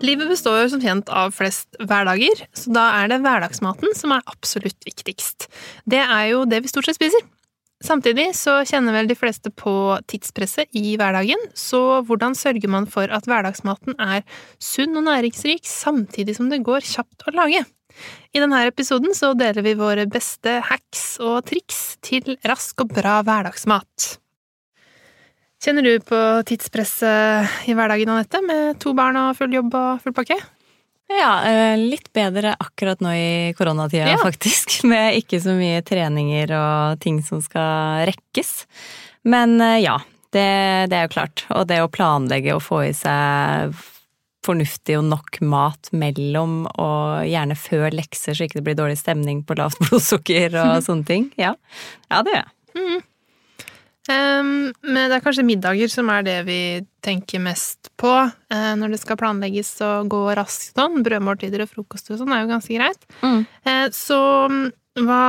Livet består jo som kjent av flest hverdager, så da er det hverdagsmaten som er absolutt viktigst. Det er jo det vi stort sett spiser. Samtidig så kjenner vel de fleste på tidspresset i hverdagen, så hvordan sørger man for at hverdagsmaten er sunn og næringsrik samtidig som det går kjapt å lage? I denne episoden så deler vi våre beste hacks og triks til rask og bra hverdagsmat. Kjenner du på tidspresset i hverdagen, Anette, med to barn og full jobb og full pakke? Ja, eh, litt bedre akkurat nå i koronatida, ja. faktisk. Med ikke så mye treninger og ting som skal rekkes. Men eh, ja, det, det er jo klart. Og det å planlegge og få i seg fornuftig og nok mat mellom, og gjerne før lekser, så ikke det blir dårlig stemning på lavt blodsukker og sånne ting. Ja, ja det gjør jeg. Mm. Um, men det er kanskje middager som er det vi tenker mest på uh, når det skal planlegges og gå raskt sånn. Brødmåltider og frokoster og sånn er jo ganske greit. Mm. Uh, så hva,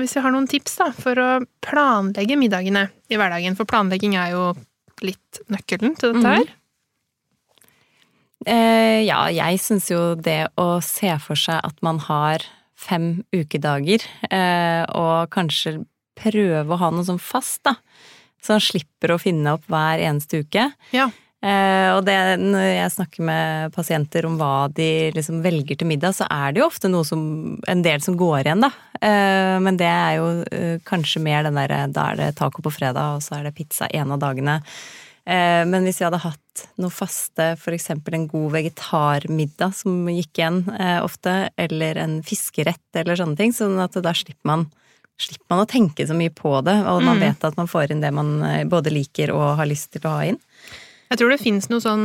hvis vi har noen tips da, for å planlegge middagene i hverdagen, for planlegging er jo litt nøkkelen til dette her. Mm. Eh, ja, jeg syns jo det å se for seg at man har fem ukedager, eh, og kanskje prøve å ha noe sånn fast, da. Så han slipper å finne opp hver eneste uke. Ja. Eh, og det, når jeg snakker med pasienter om hva de liksom velger til middag, så er det jo ofte noe som En del som går igjen, da. Eh, men det er jo eh, kanskje mer den derre Da er det taco på fredag, og så er det pizza en av dagene. Eh, men hvis vi hadde hatt noe faste, f.eks. en god vegetarmiddag som gikk igjen eh, ofte, eller en fiskerett eller sånne ting, sånn at da slipper man, slipper man å tenke så mye på det, og man mm. vet at man får inn det man eh, både liker og har lyst til å ha inn. Jeg tror det finnes noen sånn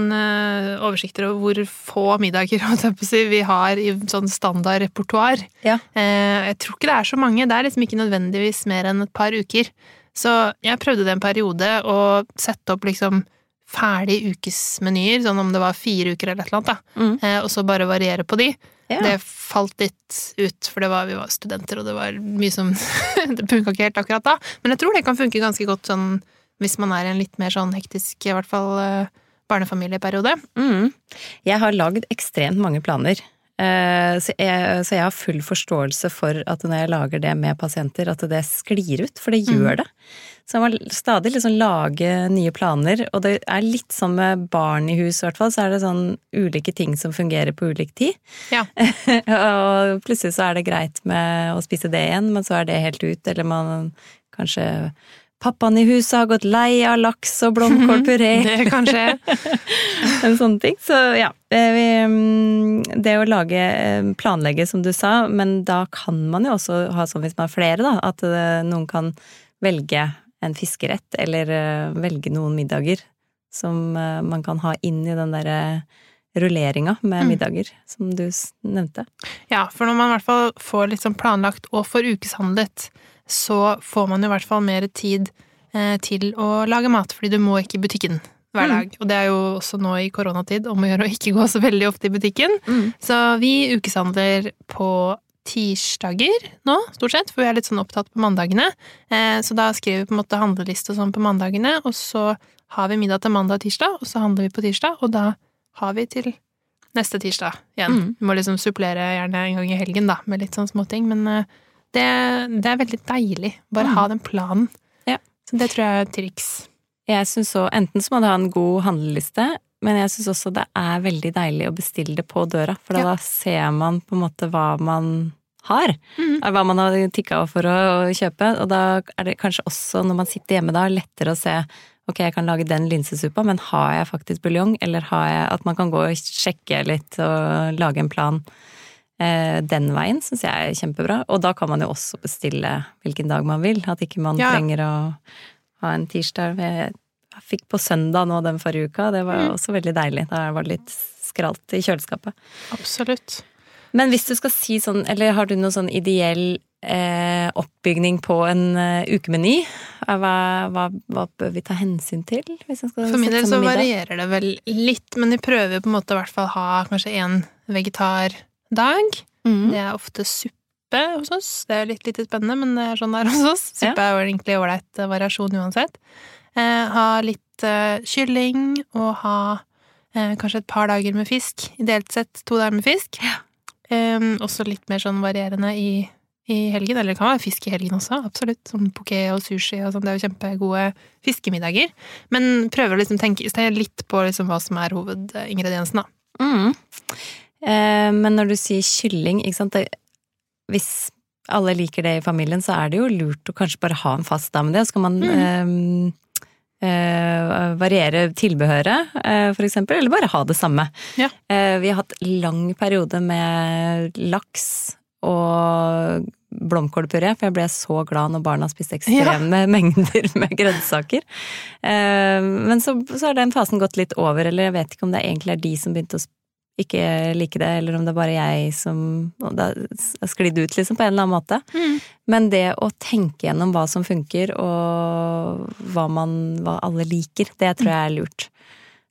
oversikter over hvor få middager vi har i sånn standard repertoar. Ja. Jeg tror ikke det er så mange. Det er liksom ikke nødvendigvis mer enn et par uker. Så jeg prøvde det en periode å sette opp liksom ferdige ukesmenyer, sånn om det var fire uker eller et eller annet, da, mm. eh, og så bare variere på de. Ja. Det falt litt ut, for var, vi var studenter, og det var mye som Det funka ikke helt akkurat da, men jeg tror det kan funke ganske godt sånn hvis man er i en litt mer sånn hektisk, i hvert fall eh, barnefamilieperiode. Mm. Jeg har lagd ekstremt mange planer. Eh, så jeg, så jeg, har full forståelse for at når jeg lager det med pasienter, at det sklir ut, for det mm. gjør det. Så jeg må stadig liksom lage nye planer, og det er litt som med barn i hus, i hvert fall, så er det sånn ulike ting som fungerer på ulik tid. Ja. og plutselig så er det greit med å spise det igjen, men så er det helt ut, eller man kanskje Pappaen i huset har gått lei av laks og blomkålpuré. det kan skje. en sånn ting. Så ja. Mm, det å lage eh, planlegge, som du sa, men da kan man jo også ha sånn hvis man har flere, da. At eh, noen kan velge en fiskerett, eller eh, velge noen middager som man kan ha inn i den derre rulleringa med mm. middager, som du nevnte. Ja, for når man i hvert fall får litt sånn planlagt og får ukeshandlet, så får man jo i hvert fall mer tid eh, til å lage mat, fordi du må ikke i butikken hver mm. dag. Mm. Og det er jo også nå i koronatid om å gjøre å ikke gå så veldig ofte i butikken. Mm. Så vi ukeshandler på tirsdager nå, stort sett, for vi er litt sånn opptatt på mandagene. Eh, så da skriver vi på en måte handleliste og sånn på mandagene, og så har vi middag til mandag og tirsdag, og så handler vi på tirsdag, og da har vi til neste tirsdag igjen. Mm. Vi må liksom supplere gjerne en gang i helgen, da, med litt sånn småting, men eh, det, det er veldig deilig. Bare mm. ha den planen. Ja. Så det tror jeg er triks. Jeg syns òg enten så må du ha en god handleliste, men jeg syns også det er veldig deilig å bestille det på døra, for ja. da ser man på en måte hva man har. Mm. Hva man har tikka for å, kjøpe. Og da er det kanskje også, når man sitter hjemme da, lettere å se ok, jeg kan lage den linsesuppa, men har jeg faktisk buljong, eller har jeg At man kan gå og sjekke litt og lage en plan. Eh, den veien syns jeg er kjempebra. Og da kan man jo også bestille hvilken dag man vil. At ikke man ja. trenger å ha en tirsdag. Jeg fikk på søndag nå den forrige uka. Det var Mm. også veldig deilig. Da var det litt skralt i kjøleskapet. Absolutt. Men hvis du skal si sånn, eller har du noen sånn ideell eh, oppbygning på en eh, ukemeny? Eh, Hva, hva, hva bør vi ta hensyn til? For min del så varierer det vel litt, men vi prøver på en måte i hvert fall ha kanskje en vegetardag. Mm. Det er ofte suppe hos oss. Det er litt lite spennende, men det er sånn det er hos oss. Ja. Suppe er jo egentlig ålreit eh, variasjon uansett. Eh, ha litt eh, kylling, og ha eh, kanskje et par dager med fisk. Ideelt sett to dager med fisk. Eh, også litt mer sånn varierende i, i helgen. Eller det kan være fisk i helgen også, absolutt. Sånn poké og sushi og sånn. Det er jo kjempegode fiskemiddager. Men prøver å liksom tenke litt på liksom hva som er hovedingrediensen, da. Mm. Eh, men når du sier kylling, det, Hvis alle liker det i familien, så er det jo lurt å kanskje bare ha en fast dame. det. skal så kan man Mm. eh, eh, variere tilbehøret, eh, for eksempel, eller bare ha det samme. Ja. Eh, vi har hatt lang periode med laks og blomkålpuré, for jeg ble så glad når barna spiste ekstreme mengder med grønnsaker. Men så, så har den fasen gått litt over, eller jeg vet ikke om det egentlig er de som begynte å ikke like det, eller om det er bare jeg som har sklidd ut, liksom, på en eller annen måte. Men det å tenke gjennom hva som funker, og hva man hva alle liker, det tror jeg er lurt.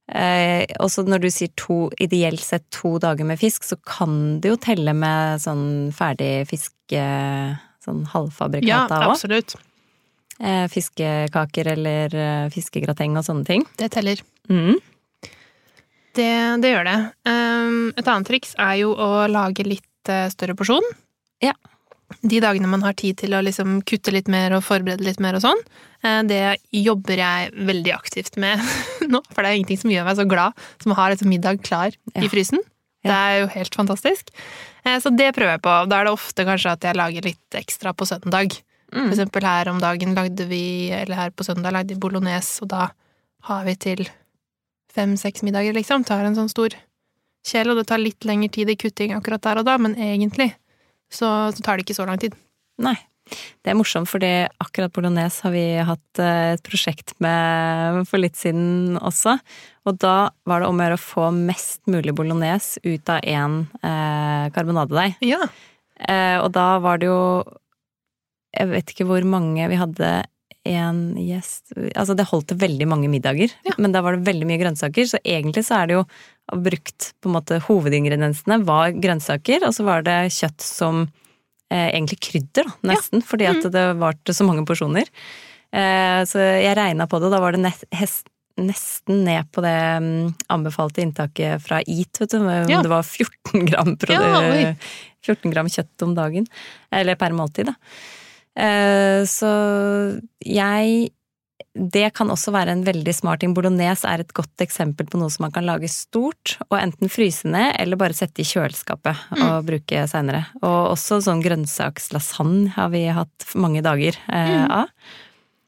Eh, også når du sier to, ideelt sett to dager med fisk, så kan det jo telle med sånn ferdig fiske... Sånn Ja, halvfabrikata òg. absolutt. Eh, fiskekaker eller eh, fiskegrateng og sånne ting. Det teller. Mm. Det, det gjør det. Um, et annet triks er jo å lage litt eh, større porsjon. Ja. De dagene man har tid til å liksom kutte litt mer og forberede litt mer og sånn, eh, det jobber jeg veldig aktivt med nå. For det er ingenting som gjør meg så glad som å ha liksom middag klar Ja. i frysen. Ja. Det er jo helt fantastisk. Eh, Så det prøver jeg på. Da er det ofte kanskje at jeg lager litt ekstra på søndag. For Mm. eksempel her om dagen lagde vi, eller her på søndag lagde vi bolognese, og da har vi til fem-seks middager, liksom. Tar en sånn stor kjele, og det tar litt lengre tid i kutting akkurat der og da, men egentlig så, så tar det ikke så lang tid. Nei. Det er morsomt, fordi akkurat bolognese har vi hatt eh, et prosjekt med for litt siden også. Og da var det om å gjøre å få mest mulig bolognese ut av én eh, karbonadedeig. Ja. Eh, og da var det jo Jeg vet ikke hvor mange Vi hadde en gjest Altså, det holdt til veldig mange middager, Ja. men da var det veldig mye grønnsaker, så egentlig så er det jo brukt på en måte Hovedingrediensene var grønnsaker, og så var det kjøtt som eh, egentlig krydder, da, nesten, fordi at det var til så mange porsjoner. Eh, så jeg regna på det, og da var det nest, hest, nesten ned på det um, anbefalte inntaket fra EAT, vet du. Ja. Det var 14 gram, Ja, 14 gram kjøtt om dagen. Eller per måltid, da. Eh, så jeg det kan også være en veldig smart ting. Bolognese er et godt eksempel på noe som man kan lage stort, og enten fryse ned eller bare sette i kjøleskapet og bruke seinere. Og også sånn grønnsakslasagne har vi hatt mange dager eh, av.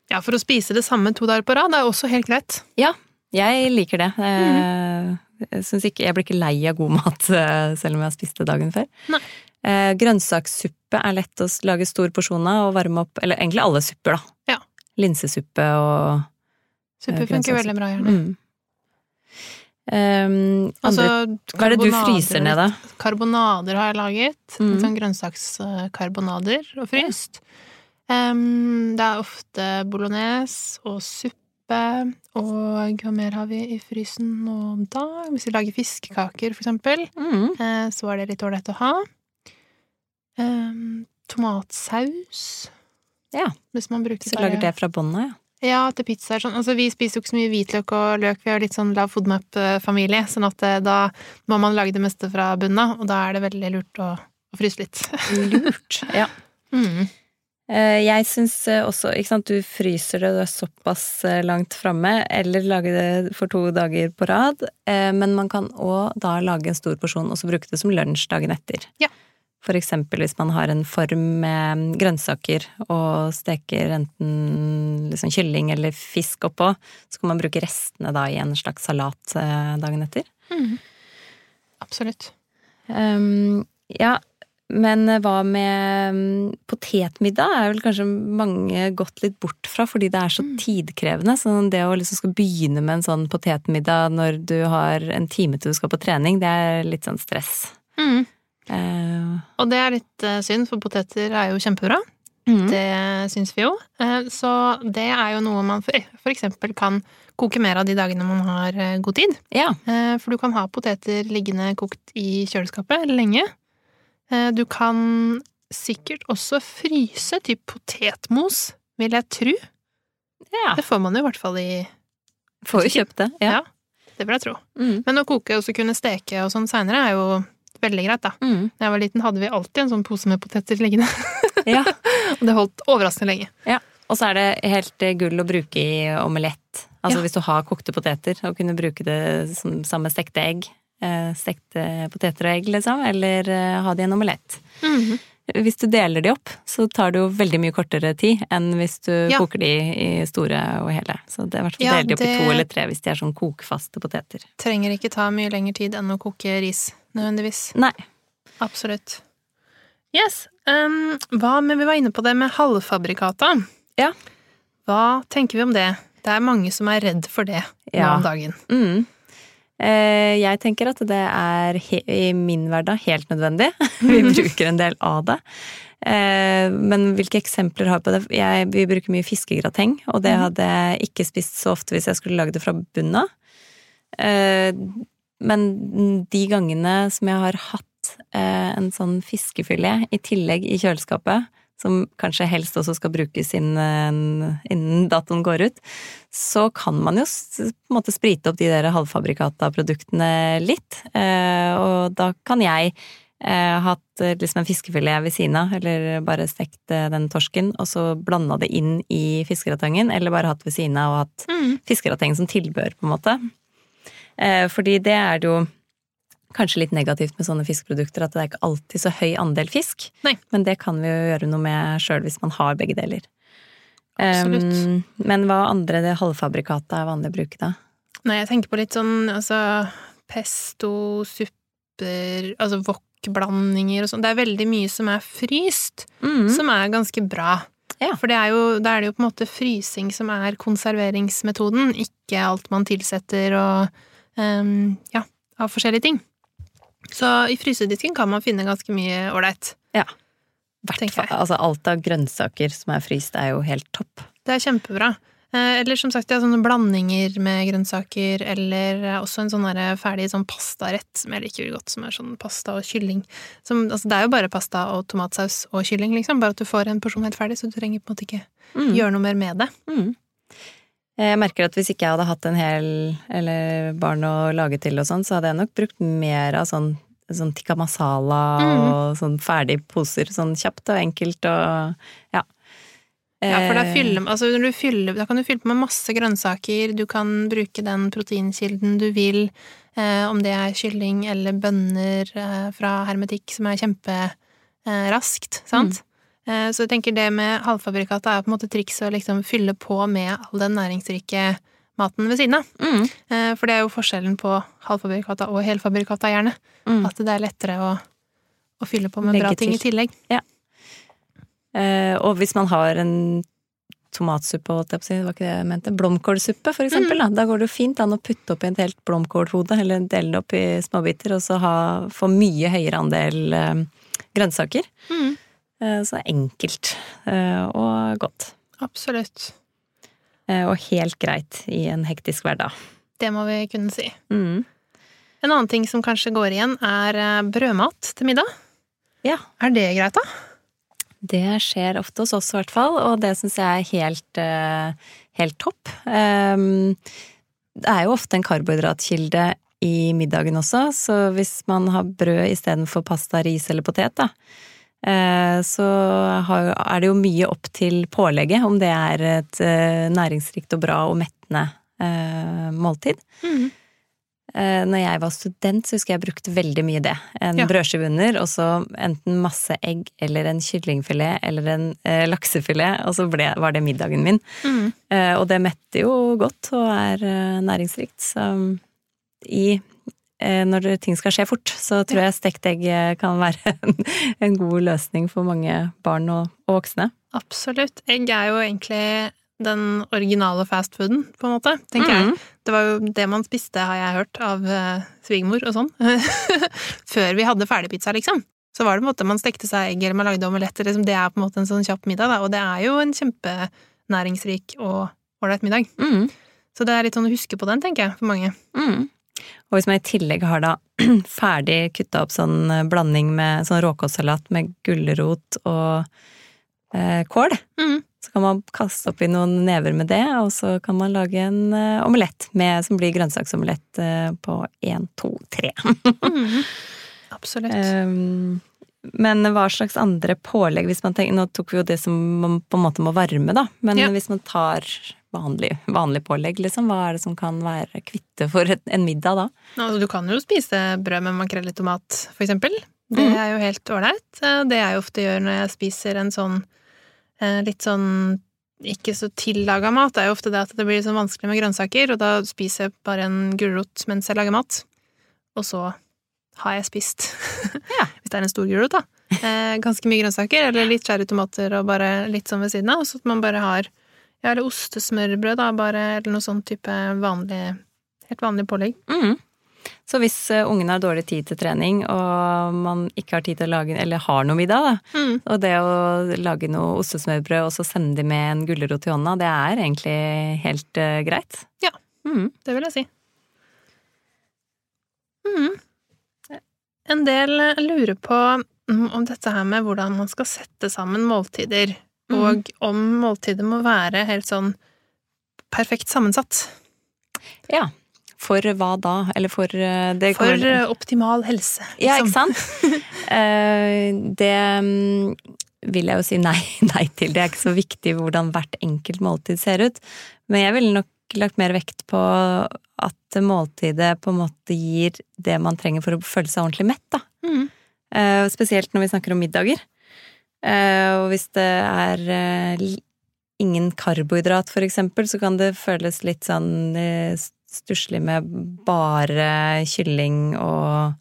ja, for å spise det samme to dager på rad er også helt greit. Ja, jeg liker det. Eh, Jeg, ikke, jeg blir ikke lei av god mat eh, selv om jeg har spist det dagen før. Nei. Eh, grønnsakssuppe er lett å lage stor porsjon av og varme opp, eller egentlig alle supper, da. Ja. Linsesuppe og Suppe Eh, funker veldig bra, gjerne. mm. Um, Altså, andre, hva er det du fryser ned, da? Karbonader har jeg laget. Mm. Sånn grønnsakskarbonader og fryst. Um, det er ofte bolognese og suppe, og hva mer har vi i frysen nå da? Hvis vi lager fiskekaker, for eksempel, Mm. eh, så er det litt ålreit å ha. Em, tomatsaus. Ja. Hvis man bruker Så lager det fra bånn ja. Ja, til pizzaer. Sånn. Altså, vi spiser jo ikke så mye hvitløk og løk, vi er jo litt sånn lav foodmap-familie, sånn at eh, da må man lage det meste fra bunnen av, og da er det veldig lurt å, å fryse litt. Lurt. Ja. Mm. Eh, Jeg syns eh, også, ikke sant, du fryser det, du er såpass langt framme, eller lager det for to dager på rad, men man kan òg da lage en stor porsjon og så bruke det som lunsj dagen etter. Ja. For eksempel hvis man har en form med grønnsaker og steker enten liksom kylling eller fisk oppå, så kan man bruke restene da i en slags salat eh, dagen etter. Mm. Absolutt. Um, ja, Men hva med mm, potetmiddag er vel kanskje mange gått litt bort fra, fordi det er så tidkrevende. Så det å liksom skal begynne med en sånn potetmiddag når du har en time til du skal på trening, det er litt sånn stress. Mm. Eh, Og det er litt uh, synd, for poteter er jo kjempebra. mm. Det syns vi jo. Uh, Så det er jo noe man eksempel kan koke mer av de dagene man har god tid. Ja. For du kan ha poteter liggende kokt i kjøleskapet lenge. Du kan sikkert også fryse typ potetmos, vil jeg tro. ja. Det får man jo i hvert fall i Får jo kjøpt det. Ja. Ja. Det vil jeg tro. Mm. Men å koke og så kunne steke og sånn seinere er jo veldig greit, da. Mm. Da jeg var liten, hadde vi alltid en sånn pose med poteter liggende. ja. Og det holdt overraskende lenge. Og så er det helt eh, gull å bruke i omelett. Altså Ja. hvis du har kokte poteter, og kunne bruke det som, samme stekte egg. Eh, stekte poteter og egg, liksom. Eller eh, ha det i en omelett. Mhm. Hvis du deler de opp, så tar det jo veldig mye kortere tid enn hvis du Ja. koker de i store og hele. Så det er i hvert fall Ja, deler de opp i to eller tre hvis de er sånn kokfaste poteter. Trenger ikke ta mye lengre tid enn å koke ris, nødvendigvis. Nei. Absolutt. Yes. Um, hva med Vi var inne på det med halvfabrikata. Ja. Hva tenker vi om det? Det er mange som er redd for det nå Ja. om dagen. Mm. Eh, jeg tenker at det er i min hverdag helt nødvendig. vi bruker en del av det. Eh, men hvilke eksempler har vi på det? Jeg, vi bruker mye fiskegrateng, og det hadde jeg ikke spist så ofte hvis jeg skulle lagd det fra bunnen av. Eh, men de gangene som jeg har hatt eh, en sånn fiskefilet i tillegg i kjøleskapet, som kanskje helst også skal brukes innen, innen datoen går ut, så kan man jo på en måte sprite opp de der halvfabrikata produktene litt. Eh, og da kan jeg eh, hatt eh, liksom en fiskefilet ved siden av, eller bare stekt eh, den torsken, og så blanda det inn i fiskeratangen, eller bare hatt ved siden av og hatt Mm. fiskerateng som tilbør, på en måte. Eh, fordi det er det jo kanskje litt negativt med sånne fiskeprodukter, at det er ikke alltid så høy andel fisk. Nei. Men det kan vi jo gjøre noe med sjøl hvis man har begge deler. Absolutt. Um, men hva andre det halvfabrikatet er vanlig å bruke da? Nei, jeg tenker på litt sånn altså pesto, supper, altså wok-blandinger og sånn. Det er veldig mye som er fryst, Mm. som er ganske bra. Ja. For det er jo, da er det jo på en måte frysing som er konserveringsmetoden, ikke alt man tilsetter og ehm, ja, av forskjellige ting. Så i frysedisken kan man finne ganske mye ålreit. Fall- Altså alt av grønnsaker som er fryst er jo helt topp. Det er kjempebra. Eh, Eller som sagt, ja, sånne blandinger med grønnsaker, eller eh, også en sånn ferdig sånn pastarett som jeg liker godt, som er sånn pasta og kylling. Som, altså, det er jo bare pasta og tomatsaus og kylling, liksom, bare at du får en porsjon helt ferdig, så du trenger på en måte ikke Mm. gjøre noe mer med det. Mm. Jeg merker at hvis ikke jeg hadde hatt en hel eller barn å lage til og sånn, så hadde jeg nok brukt mer av sånn, sånn tikka masala Mm. og sånn ferdig poser, sånn kjapt og enkelt og ja. Ja, for da, Eh, fyller, altså, når du fyller, da kan du fylle på med masse grønnsaker, du kan bruke den proteinkilden du vil, eh, om det er kylling eller bønner eh, fra hermetikk, som er kjemperaskt, eh, sant? Eh, så jeg tenker det med halvfabrikata er på en måte triks å liksom fylle på med all den næringsrike maten ved siden av. Mm. Eh, for det er jo forskjellen på halvfabrikata og helfabrikata, gjerne. Mm. At det er lettere å, å fylle på med Legge bra ting i tillegg. tillegg. Eh, og hvis man har en tomatsuppe, holdt jeg på å si, det var ikke det jeg mente, blomkålsuppe for eksempel, da, da går det jo fint an å putte oppi et helt blomkålhode, eller dele det opp i småbiter, og så ha, få mye høyere andel eh, grønnsaker. Mm. Eh, er enkelt eh, og godt. Absolutt. Eh, og helt greit i en hektisk hverdag. Det må vi kunne si. Mm. En annen ting som kanskje går igjen, er brødmat til middag. Ja. Er det greit, da? Det skjer ofte hos oss i hvert fall, og det syns jeg er helt, helt topp. Ehm, det er jo ofte en karbohydratkilde i middagen også, så hvis man har brød istedenfor pasta, ris eller potet, da, så er det jo mye opp til pålegget, om det er et eh, næringsrikt og bra og mettende eh, måltid. Mm. Eh, Når jeg var student, så husker jeg brukte veldig mye det. En Ja. brødskive under, og så enten masse egg eller en kyllingfilet eller en eh, laksefilet, og så ble, var det middagen min. Mm. Eh, og det metter jo godt og er eh, næringsrikt. Så i eh, når ting skal skje fort, så tror jeg stekt egg eh, kan være en, en god løsning for mange barn og, og voksne. Absolutt. Egg er jo egentlig den originale fastfooden, på en måte, tenker Mhm. jeg. Det var jo det man spiste, har jeg hørt, av uh, svigermor og sånn. Før vi hadde ferdigpizza, liksom. Så var det på en måte man stekte seg egg, eller man lagde omeletter. Liksom. Det er på en måte en sånn kjapp middag, da. Og det er jo en kjempenæringsrik og ålreit middag. Mm. Så det er litt sånn å huske på den, tenker jeg, for mange. Mm. Og hvis man i tillegg har da ferdig kutta opp sånn blanding med sånn råkålsalat med gulrot og eh, kål, Mm. så kan man kaste oppi noen never med det, og så kan man lage en eh, omelett med, som blir grønnsaksomelett eh, på én, to, tre. Mm. Absolutt. Um, men hva slags andre pålegg hvis man tenker, Nå tok vi jo det som man på en måte må varme, da. Men Ja. hvis man tar vanlig, vanlig pålegg, liksom, hva er det som kan være kvitte for en middag da? Altså, du kan jo spise brød med makrell i tomat, for eksempel. Det Mhm. er jo helt ålreit. Eh, Det jeg ofte gjør når jeg spiser en sånn eh, litt sånn ikke så tillaga mat, det er jo ofte det at det blir sånn vanskelig med grønnsaker, og da spiser jeg bare en gulrot mens jeg lager mat. Og så har jeg spist. Ja. Hvis det er en stor gulrot, da. Eh, ganske mye grønnsaker, eller litt cherrytomater og bare litt sånn ved siden av, så at man bare har ja, eller ostesmørbrød, da, bare, eller noe sånn type vanlig Helt vanlig pålegg. Mm. Så hvis eh, ungen har dårlig tid til trening, og man ikke har tid til å lage, eller har noe middag, da, Mm. og det å lage noe ostesmørbrød og så sende de med en gulrot i hånda, det er egentlig helt uh, greit. Ja. Mm. Det vil jeg si. Mm. En del lurer på mm, om dette her med hvordan man skal sette sammen måltider. Og om måltidet må være helt sånn perfekt sammensatt. Ja. For hva da? Eller for eh, det For kommer- eh, optimal helse, Ja, ikke liksom. sant? Eh, det mm, vil jeg jo si nei, nei til. Det er ikke så viktig hvordan hvert enkelt måltid ser ut. Men jeg ville nok lagt mer vekt på at måltidet på en måte gir det man trenger for å føle seg ordentlig mett. Da. Eh, Spesielt når vi snakker om middager. Eh, Og hvis det er eh, ingen karbohydrat, for eksempel, så kan det føles litt sånn eh, stusslig med bare kylling og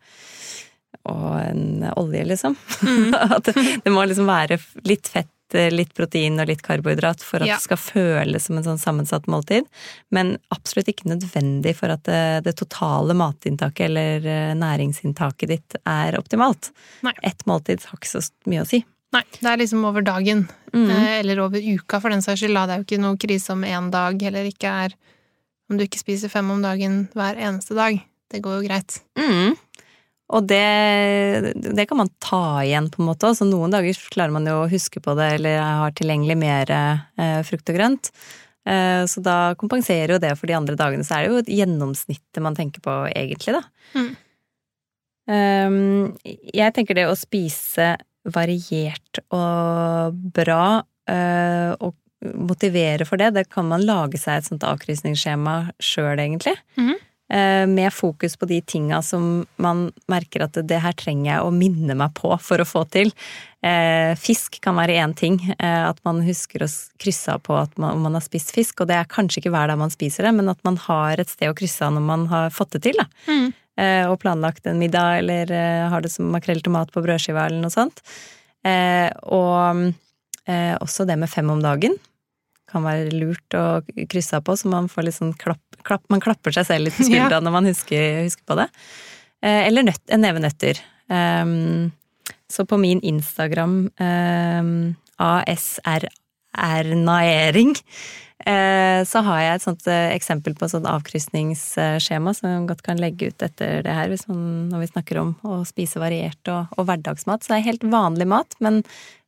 og en olje, liksom. Mm. At det, må liksom være litt fett, litt protein og litt karbohydrat for at Ja. det skal føles som en sånn sammensatt måltid. Men absolutt ikke nødvendig for at det, det totale matinntaket eller næringsinntaket ditt er optimalt. Nei. Ett måltid har ikke så mye å si. Nei, det er liksom over dagen. Mm. Eh, Eller over uka, for den saks skyld. Det er jo ikke noe krise om én dag, eller ikke er om du ikke spiser fem om dagen hver eneste dag. Det går jo greit. Mm. Og det, det kan man ta igjen, på en måte. Så noen dager klarer man jo å huske på det, eller har tilgjengelig mer eh, frukt og grønt. Eh, så da kompenserer jo det for de andre dagene. Så er det jo et gjennomsnittet man tenker på, egentlig, da. Mm. Um, jeg tenker det å spise variert og bra, eh, og motivere for det, det kan man lage seg et sånt avkrysningsskjema sjøl, egentlig. Mhm. Eh, Med fokus på de tinga som man merker at det her trenger jeg å minne meg på for å få til. Eh, Fisk kan være én ting. At man husker å krysse av på at man, om man har spist fisk. Og det er kanskje ikke hver dag man spiser det, men at man har et sted å krysse av når man har fått det til. da. Mm. Eh, Og planlagt en middag, eller eh, har det som makrell tomat på brødskiva, eller noe sånt. Eh, Og eh, også det med fem om dagen kan være lurt å krysse av på, så man får litt sånn klapp, klapp Man klapper seg selv litt på skuldra Ja. når man husker, husker på det. Eh, Eller nøtt, en neve nøtter. Um, så på min Instagram, um, ASRR-naering, eh, så har jeg et sånt eh, eksempel på et sånt avkrysningsskjema som man godt kan legge ut etter det her, man, når vi snakker om å spise variert og, og hverdagsmat. Så det er helt vanlig mat, men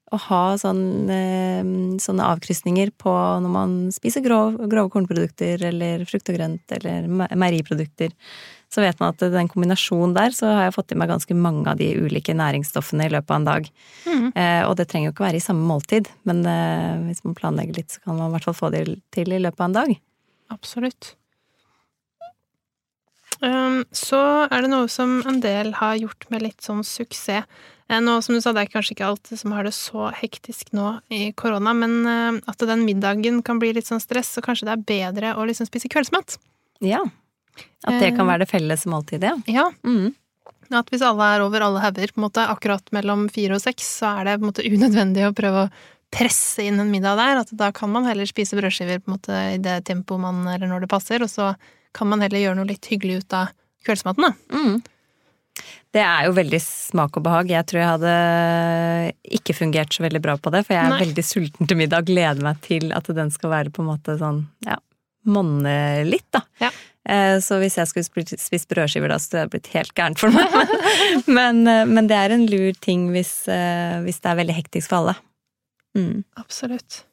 å ha sånn, eh, sånne avkrysninger på når man spiser grov, grove kornprodukter eller frukt og grønt eller me- meieriprodukter, så vet man at den kombinasjonen der, så har jeg fått i meg ganske mange av de ulike næringsstoffene i løpet av en dag. Mm. Eh, og det trenger jo ikke være i samme måltid, men eh, hvis man planlegger litt, så kan man i hvert fall få det til i løpet av en dag. Absolutt. Um, så er det noe som en del har gjort med litt sånn suksess. Eh, Nå, som du sa, det er kanskje ikke alt som har det så hektisk nå i korona, men eh, at den middagen kan bli litt sånn stress, så kanskje det er bedre å liksom spise kveldsmat. Ja. At det kan være det felles måltidet, ja. Ja, Mm. at hvis alle er over alle hauger, på en måte akkurat mellom fire og seks, så er det på en måte unødvendig å prøve å presse inn en middag der. At da kan man heller spise brødskiver på en måte i det tempoet man Eller når det passer, og så kan man heller gjøre noe litt hyggelig ut av kveldsmaten, da. Mm. Det er jo veldig smak og behag. Jeg tror jeg hadde ikke fungert så veldig bra på det, for jeg er Nei. veldig sulten til middag. Gleder meg til at den skal være på en måte sånn, ja, monne litt, da. Ja. Eh, Så hvis jeg skulle spist- brødskiver da, så hadde det blitt helt gærent for meg. Men, eh, men det er en lur ting hvis, eh, hvis det er veldig hektisk for alle. Mm. Absolutt.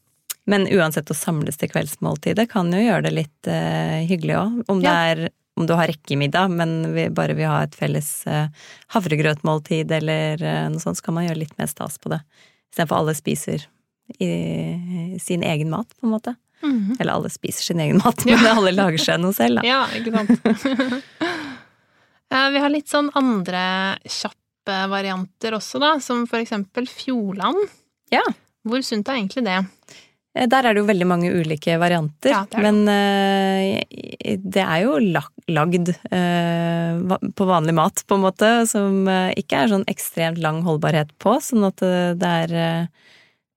Men uansett å samles til kveldsmåltidet kan jo gjøre det litt uh, hyggelig òg. Om, Ja. om du har rekkemiddag, men vi bare vil ha et felles uh, havregrøtmåltid eller uh, noe sånt, så kan man gjøre litt mer stas på det. Istedenfor alle spiser i sin egen mat, på en måte. Mhm. Eller alle spiser sin egen mat, men alle lager seg noe selv, da. Ja, ikke sant. Eh, Vi har litt sånn andre kjappe varianter også, da, som for eksempel Fjordland. Ja. Hvor sunt er egentlig det? Eh, Der er det jo veldig mange ulike varianter, Ja, det det. men eh, det er jo lagd på vanlig mat, på en måte, som ikke er sånn ekstremt lang holdbarhet på, sånn at det er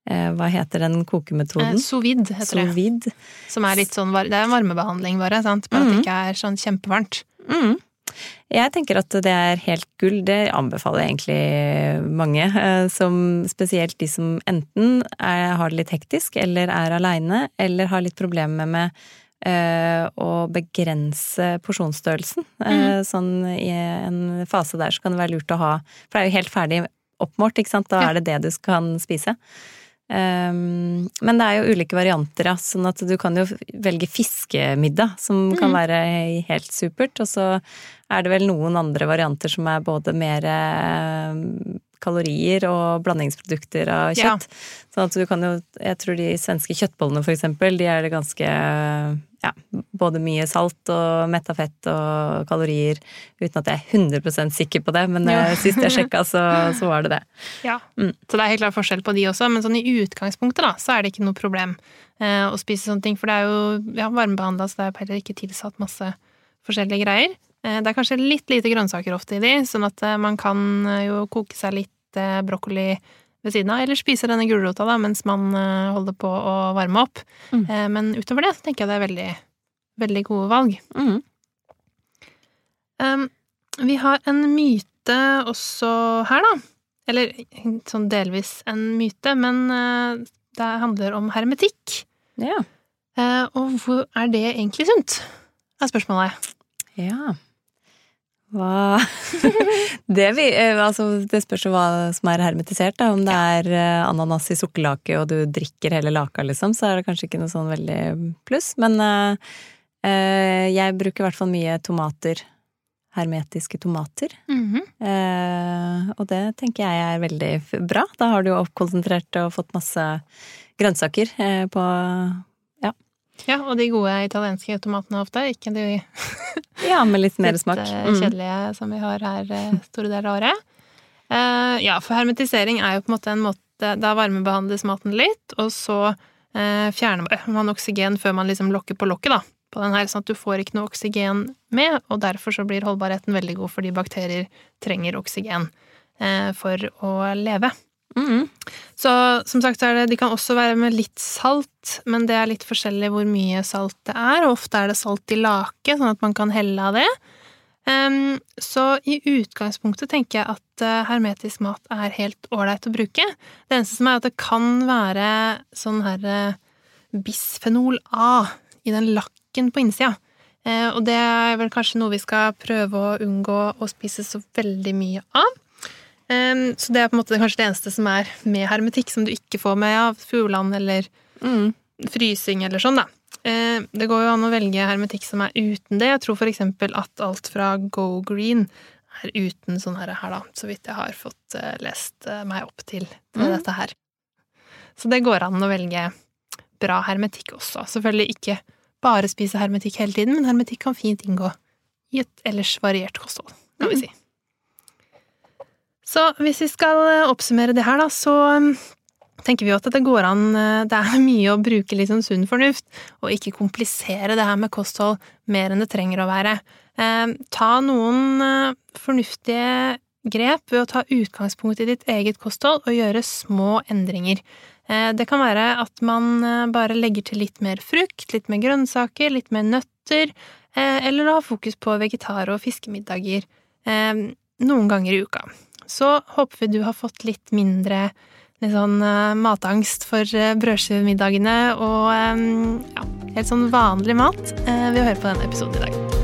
Hva heter den Eh, kokemetoden? Sovid, vide heter det. Sovid. Som er litt sånn, det er en varmebehandling bare, sant? bare at Mhm. det ikke er sånn kjempevarmt. Mm. Jeg tenker at det er helt gull. Det anbefaler jeg egentlig mange. eh, Som spesielt de som enten er, har det litt hektisk, eller er aleine, eller har litt problemer med eh, å begrense porsjonsstørrelsen. Mm. Sånn i en fase der så kan det være lurt å ha For det er jo helt ferdig oppmålt, ikke sant. Da er det det du kan spise. Um, men det er jo ulike varianter, ja. Sånn at du kan jo velge fiskemiddag, som kan være helt supert. Og så er det vel noen andre varianter som er både mer eh, kalorier og blandingsprodukter av Ja. kjøtt. Sånn at du kan jo Jeg tror de svenske kjøttbollene, for eksempel, de er det ganske ja, både mye salt og metta fett og kalorier, uten at jeg er 100 sikker på det, men Ja. eh, sist jeg sjekka, så, så var det det. Ja. Mm. Så det er helt klart forskjell på de også, men sånn i utgangspunktet da, så er det ikke noe problem eh, å spise sånne ting, for det er jo ja, varmebehandla, så det er heller ikke tilsatt masse forskjellige greier. Eh, det er kanskje litt lite grønnsaker ofte i de, sånn at eh, man kan eh, jo koke seg litt eh, brokkoli ved siden av, eller spise denne gulrota da, mens man eh, holder på å varme opp. Mm. Eh, men utover det så tenker jeg det er veldig, veldig gode valg. Mm. Um, vi har en myte også her, da. Eller sånn delvis en myte, men uh, det handler om hermetikk. Ja. Uh, og hvor er det egentlig sunt? er spørsmålet. Ja. Hva det, vi, eh, altså, det spørs jo hva som er hermetisert, da. Om det er eh, ananas i sukkerlake og du drikker hele laka, liksom, så er det kanskje ikke noe sånn veldig pluss. Men uh, jeg bruker i hvert fall mye tomater. Hermetiske tomater. Mm -hmm. uh, og det tenker jeg er veldig bra. Da har du jo oppkonsentrert og fått masse grønnsaker på Ja, og de gode italienske tomatene ofte, ikke de Ja, med litt mer litt smak. eh, Mm. kjedelige som vi har her eh, store deler av året. Uh, ja, for hermetisering er jo på en måte en måte Da varmebehandles maten litt, og så uh, fjerner man oksygen før man liksom lokker på lokket, da. På den her, sånn at du får ikke noe oksygen med, og derfor så blir holdbarheten veldig god fordi bakterier trenger oksygen uh, for å leve. Mm. Så som sagt er det, de kan også være med litt salt, men det er litt forskjellig hvor mye salt det er, og ofte er det salt i lake, sånn at man kan helle av det. Um, så i utgangspunktet tenker jeg at uh, hermetisk mat er helt ålreit å bruke. Det eneste som er at det kan være sånn her uh, bisfenol A i den lakken på innsida. Uh, og det er vel kanskje noe vi skal prøve å unngå å spise så veldig mye av. Em, så det er på en måte kanskje det eneste som er med hermetikk, som du ikke får med av Fjordland eller Mm. frysing eller sånn, da. Uh, Det går jo an å velge hermetikk som er uten det. Jeg tror for eksempel at alt fra Go Green er uten sånn her, her da, så vidt jeg har fått uh, lest uh, meg opp til, til Mm. dette her. Så det går an å velge bra hermetikk også. Selvfølgelig ikke bare spise hermetikk hele tiden, men hermetikk kan fint inngå i et ellers variert kosthold, kan vi Mm. si. Så hvis vi skal eh, oppsummere det her, da, så tenker vi at det går an Det er mye å bruke litt sånn sunn fornuft, og ikke komplisere det her med kosthold mer enn det trenger å være. Eh, ta noen eh, fornuftige grep ved å ta utgangspunkt i ditt eget kosthold og gjøre små endringer. Eh, det kan være at man eh, bare legger til litt mer frukt, litt mer grønnsaker, litt mer nøtter, eh, eller å ha fokus på vegetar- og fiskemiddager noen ganger i uka. Så håper vi du har fått litt mindre litt sånn matangst for brødskivemiddagene og ja, helt sånn vanlig mat ved å høre på denne episoden i dag.